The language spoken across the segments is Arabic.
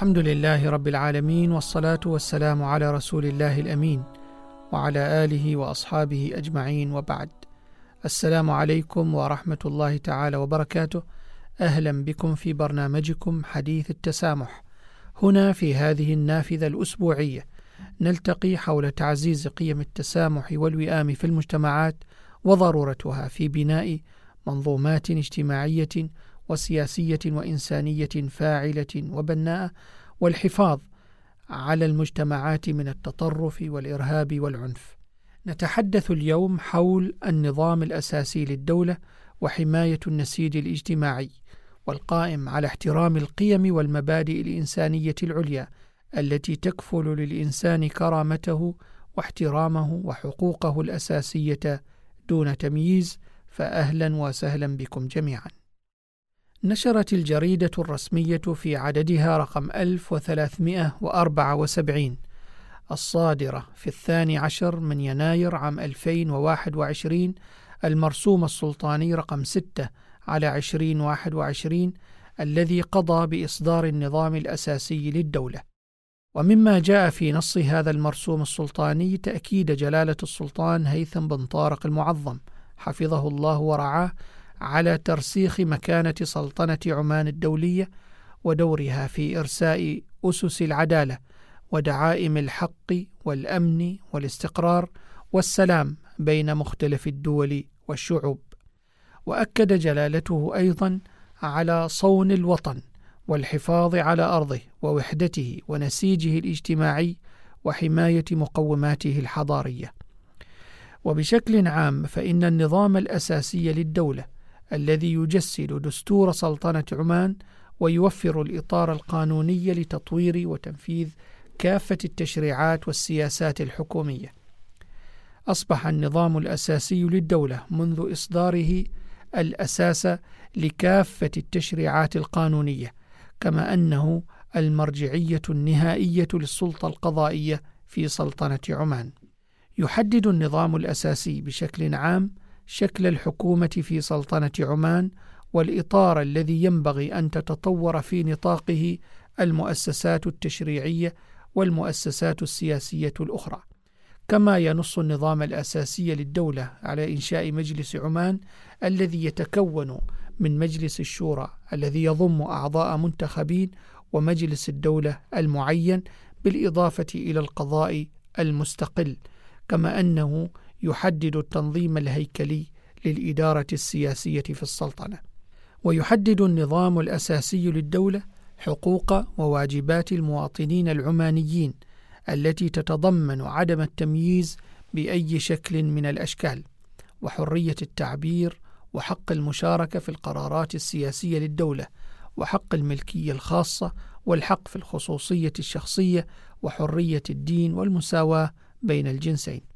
الحمد لله رب العالمين والصلاة والسلام على رسول الله الأمين وعلى آله وأصحابه أجمعين وبعد. السلام عليكم ورحمة الله تعالى وبركاته. أهلا بكم في برنامجكم حديث التسامح. هنا في هذه النافذة الأسبوعية نلتقي حول تعزيز قيم التسامح والوئام في المجتمعات وضرورتها في بناء منظومات اجتماعية وسياسية وإنسانية فاعلة وبناءه والحفاظ على المجتمعات من التطرف والإرهاب والعنف. نتحدث اليوم حول النظام الأساسي للدولة وحماية النسيج الاجتماعي والقائم على احترام القيم والمبادئ الإنسانية العليا التي تكفل للإنسان كرامته واحترامه وحقوقه الأساسية دون تمييز فاهلا وسهلا بكم جميعا. نشرت الجريدة الرسمية في عددها رقم 1374 الصادرة في الثاني عشر من يناير عام 2021 المرسوم السلطاني رقم 6 على 2021 الذي قضى بإصدار النظام الأساسي للدولة. ومما جاء في نص هذا المرسوم السلطاني تأكيد جلالة السلطان هيثم بن طارق المعظم. حفظه الله ورعاه على ترسيخ مكانة سلطنة عمان الدولية ودورها في إرساء أسس العدالة ودعائم الحق والأمن والاستقرار والسلام بين مختلف الدول والشعوب. وأكد جلالته أيضا على صون الوطن والحفاظ على أرضه ووحدته ونسيجه الاجتماعي وحماية مقوماته الحضارية. وبشكل عام فإن النظام الأساسي للدولة الذي يجسد دستور سلطنة عمان ويوفر الإطار القانوني لتطوير وتنفيذ كافة التشريعات والسياسات الحكومية. أصبح النظام الأساسي للدولة منذ إصداره الأساس لكافة التشريعات القانونية، كما أنه المرجعية النهائية للسلطة القضائية في سلطنة عمان. يحدد النظام الأساسي بشكل عام شكل الحكومة في سلطنة عمان والإطار الذي ينبغي أن تتطور في نطاقه المؤسسات التشريعية والمؤسسات السياسية الأخرى. كما ينص النظام الأساسي للدولة على إنشاء مجلس عمان الذي يتكون من مجلس الشورى الذي يضم أعضاء منتخبين ومجلس الدولة المعين بالإضافة إلى القضاء المستقل كما أنه يحدد التنظيم الهيكلي للإدارة السياسية في السلطنة ويحدد النظام الأساسي للدولة حقوق وواجبات المواطنين العمانيين التي تتضمن عدم التمييز بأي شكل من الأشكال وحرية التعبير وحق المشاركة في القرارات السياسية للدولة وحق الملكية الخاصة والحق في الخصوصية الشخصية وحرية الدين والمساواة بين الجنسين.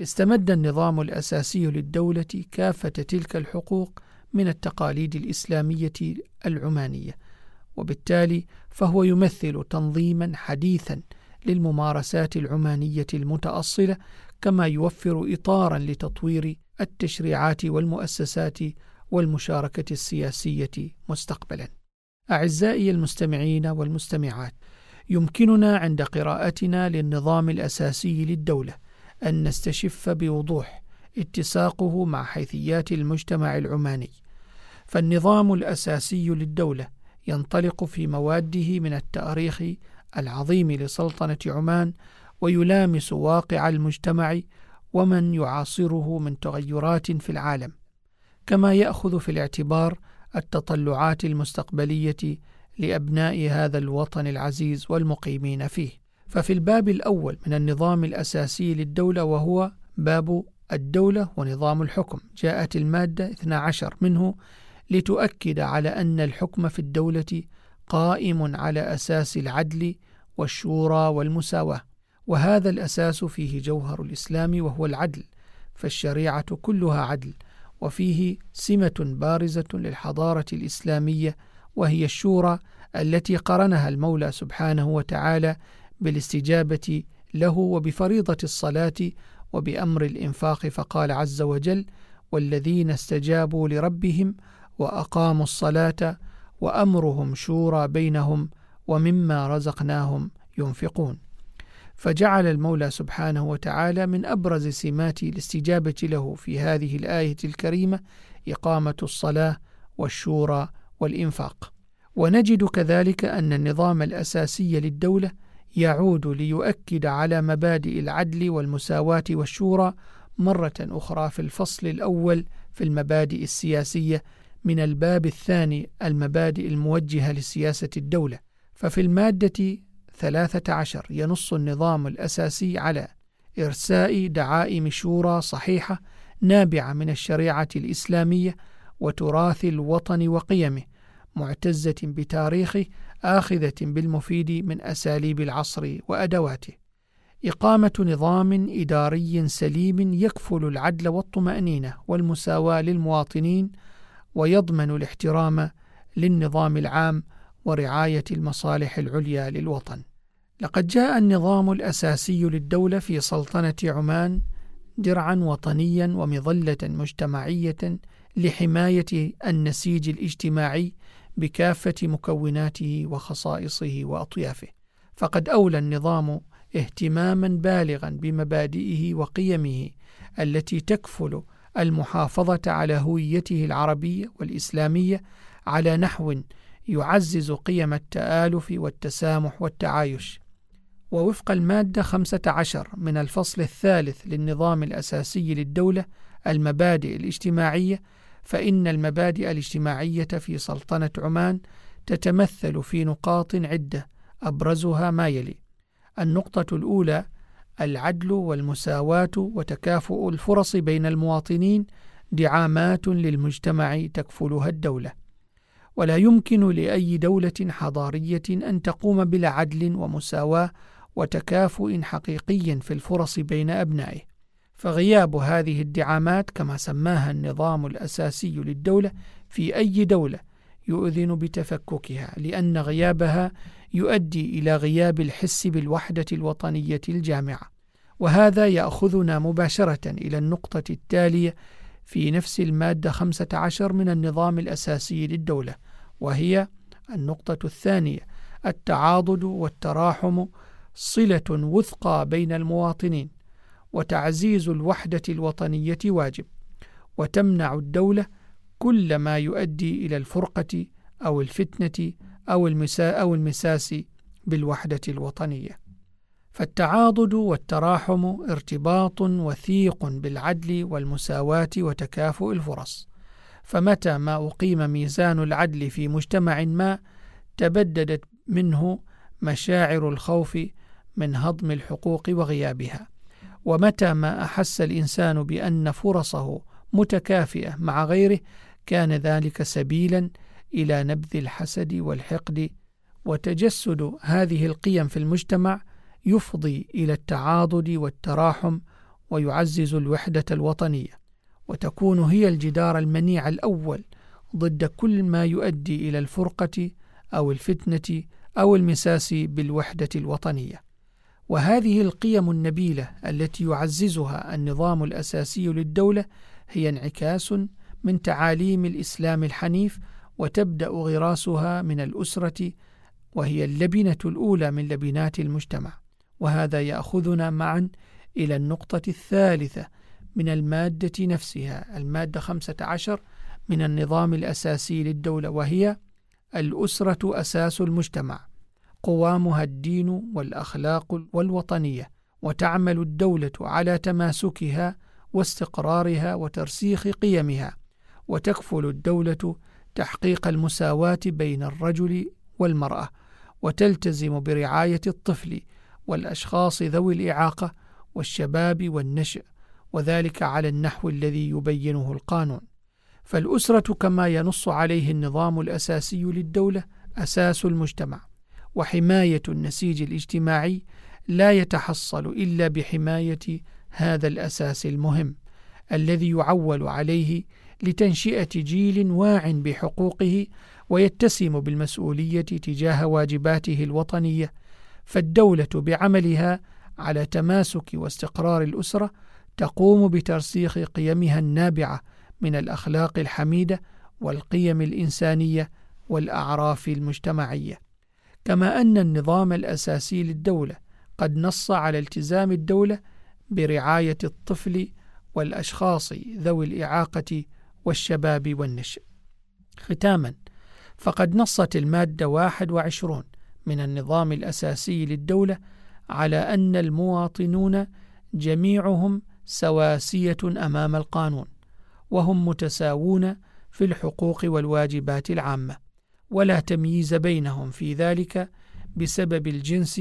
استمد النظام الأساسي للدولة كافة تلك الحقوق من التقاليد الإسلامية العمانية وبالتالي فهو يمثل تنظيما حديثا للممارسات العمانية المتأصلة كما يوفر إطارا لتطوير التشريعات والمؤسسات والمشاركة السياسية مستقبلا. أعزائي المستمعين والمستمعات، يمكننا عند قراءتنا للنظام الأساسي للدولة أن نستشف بوضوح اتساقه مع حيثيات المجتمع العماني. فالنظام الأساسي للدولة ينطلق في مواده من التاريخ العظيم لسلطنة عمان ويلامس واقع المجتمع ومن يعاصره من تغيرات في العالم. كما يأخذ في الاعتبار التطلعات المستقبلية لأبناء هذا الوطن العزيز والمقيمين فيه. ففي الباب الأول من النظام الأساسي للدولة وهو باب الدولة ونظام الحكم جاءت المادة 12 منه لتؤكد على أن الحكم في الدولة قائم على أساس العدل والشورى والمساواة وهذا الأساس فيه جوهر الإسلام وهو العدل فالشريعة كلها عدل وفيه سمة بارزة للحضارة الإسلامية وهي الشورى التي قرنها المولى سبحانه وتعالى بالاستجابة له وبفريضة الصلاة وبأمر الإنفاق فقال عز وجل: والذين استجابوا لربهم وأقاموا الصلاة وأمرهم شورى بينهم ومما رزقناهم ينفقون. فجعل المولى سبحانه وتعالى من أبرز سمات الاستجابة له في هذه الآية الكريمة إقامة الصلاة والشورى والإنفاق. ونجد كذلك أن النظام الأساسي للدولة يعود ليؤكد على مبادئ العدل والمساواة والشورى مرة أخرى في الفصل الأول في المبادئ السياسية من الباب الثاني المبادئ الموجهة لسياسة الدولة. ففي المادة ثلاثة عشر ينص النظام الأساسي على إرساء دعائم شورى صحيحة نابعة من الشريعة الإسلامية وتراث الوطن وقيمه معتزة بتاريخه آخذة بالمفيد من أساليب العصر وأدواته إقامة نظام إداري سليم يكفل العدل والطمأنينة والمساواة للمواطنين ويضمن الاحترام للنظام العام ورعاية المصالح العليا للوطن. لقد جاء النظام الأساسي للدولة في سلطنة عمان درعا وطنيا ومظلة مجتمعية لحماية النسيج الاجتماعي بكافة مكوناته وخصائصه وأطيافه، فقد أولى النظام اهتماما بالغا بمبادئه وقيمه التي تكفل المحافظة على هويته العربية والإسلامية على نحو يعزز قيم التآلف والتسامح والتعايش. ووفق المادة 15 من الفصل الثالث للنظام الأساسي للدولة المبادئ الاجتماعية فإن المبادئ الاجتماعية في سلطنة عمان تتمثل في نقاط عدة أبرزها ما يلي: النقطة الأولى العدل والمساواة وتكافؤ الفرص بين المواطنين دعامات للمجتمع تكفلها الدولة. ولا يمكن لأي دولة حضارية أن تقوم بلا عدل ومساواة وتكافؤ حقيقي في الفرص بين أبنائه. فغياب هذه الدعامات كما سماها النظام الأساسي للدولة في أي دولة يؤذن بتفككها لأن غيابها يؤدي إلى غياب الحس بالوحدة الوطنية الجامعة. وهذا يأخذنا مباشرة إلى النقطة التالية في نفس المادة 15 من النظام الأساسي للدولة وهي النقطة الثانية التعاضد والتراحم صلة وثقى بين المواطنين. وتعزيز الوحدة الوطنية واجب وتمنع الدولة كل ما يؤدي إلى الفرقة أو الفتنة أو المساء أو المساس بالوحدة الوطنية. فالتعاضد والتراحم ارتباط وثيق بالعدل والمساواة وتكافؤ الفرص. فمتى ما أقيم ميزان العدل في مجتمع ما تبددت منه مشاعر الخوف من هضم الحقوق وغيابها. ومتى ما أحس الإنسان بأن فرصه متكافئة مع غيره كان ذلك سبيلا إلى نبذ الحسد والحقد. وتجسد هذه القيم في المجتمع يفضي إلى التعاضد والتراحم ويعزز الوحدة الوطنية. وتكون هي الجدار المنيع الأول ضد كل ما يؤدي إلى الفرقة أو الفتنة أو المساس بالوحدة الوطنية. وهذه القيم النبيلة التي يعززها النظام الأساسي للدولة هي انعكاس من تعاليم الإسلام الحنيف وتبدأ غراسها من الأسرة وهي اللبنة الأولى من لبنات المجتمع. وهذا يأخذنا معا إلى النقطة الثالثة من المادة نفسها خمسة عشر من النظام الأساسي للدولة وهي الأسرة أساس المجتمع. قوامها الدين والأخلاق والوطنية وتعمل الدولة على تماسكها واستقرارها وترسيخ قيمها وتكفل الدولة تحقيق المساواة بين الرجل والمرأة وتلتزم برعاية الطفل والأشخاص ذوي الإعاقة والشباب والنشء وذلك على النحو الذي يبينه القانون. فالأسرة كما ينص عليه النظام الأساسي للدولة أساس المجتمع. وحماية النسيج الاجتماعي لا يتحصل إلا بحماية هذا الأساس المهم الذي يعول عليه لتنشئة جيل واع بحقوقه ويتسم بالمسؤولية تجاه واجباته الوطنية فالدولة بعملها على تماسك واستقرار الأسرة تقوم بترسيخ قيمها النابعة من الأخلاق الحميدة والقيم الإنسانية والأعراف المجتمعية. كما أن النظام الأساسي للدولة قد نص على التزام الدولة برعاية الطفل والأشخاص ذوي الإعاقة والشباب والنشء. ختاما فقد نصت المادة 21 من النظام الأساسي للدولة على أن المواطنون جميعهم سواسية أمام القانون، وهم متساوون في الحقوق والواجبات العامة، ولا تمييز بينهم في ذلك بسبب الجنس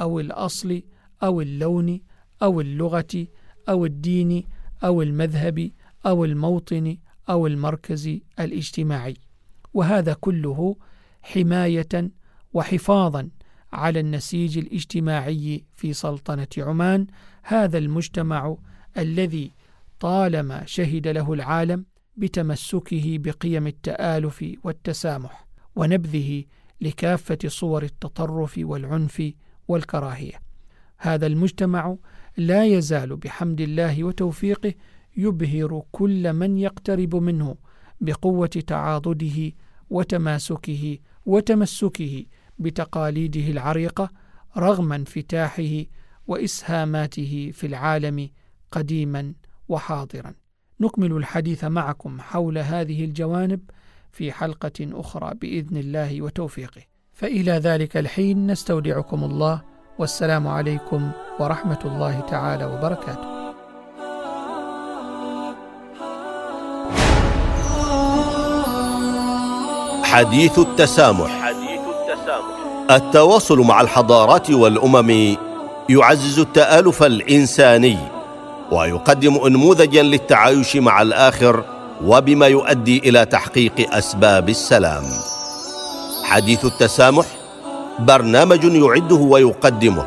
أو الأصل أو اللون أو اللغة أو الدين أو المذهب أو الموطن أو المركز الاجتماعي. وهذا كله حماية وحفاظا على النسيج الاجتماعي في سلطنة عمان هذا المجتمع الذي طالما شهد له العالم بتمسكه بقيم التآلف والتسامح. ونبذه لكافة صور التطرف والعنف والكراهية. هذا المجتمع لا يزال بحمد الله وتوفيقه يبهر كل من يقترب منه بقوة تعاضده وتماسكه وتمسكه بتقاليده العريقة رغم انفتاحه وإسهاماته في العالم قديما وحاضرا. نكمل الحديث معكم حول هذه الجوانب في حلقة أخرى بإذن الله وتوفيقه. فإلى ذلك الحين نستودعكم الله والسلام عليكم ورحمة الله تعالى وبركاته. حديث التسامح حديث التسامح التواصل مع الحضارات والأمم يعزز التآلف الإنساني ويقدم أنموذجا للتعايش مع الآخر وبما يؤدي إلى تحقيق أسباب السلام. حديث التسامح برنامج يعده ويقدمه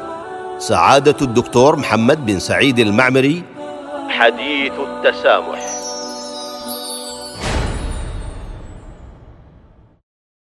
سعادة الدكتور محمد بن سعيد المعمري. حديث التسامح.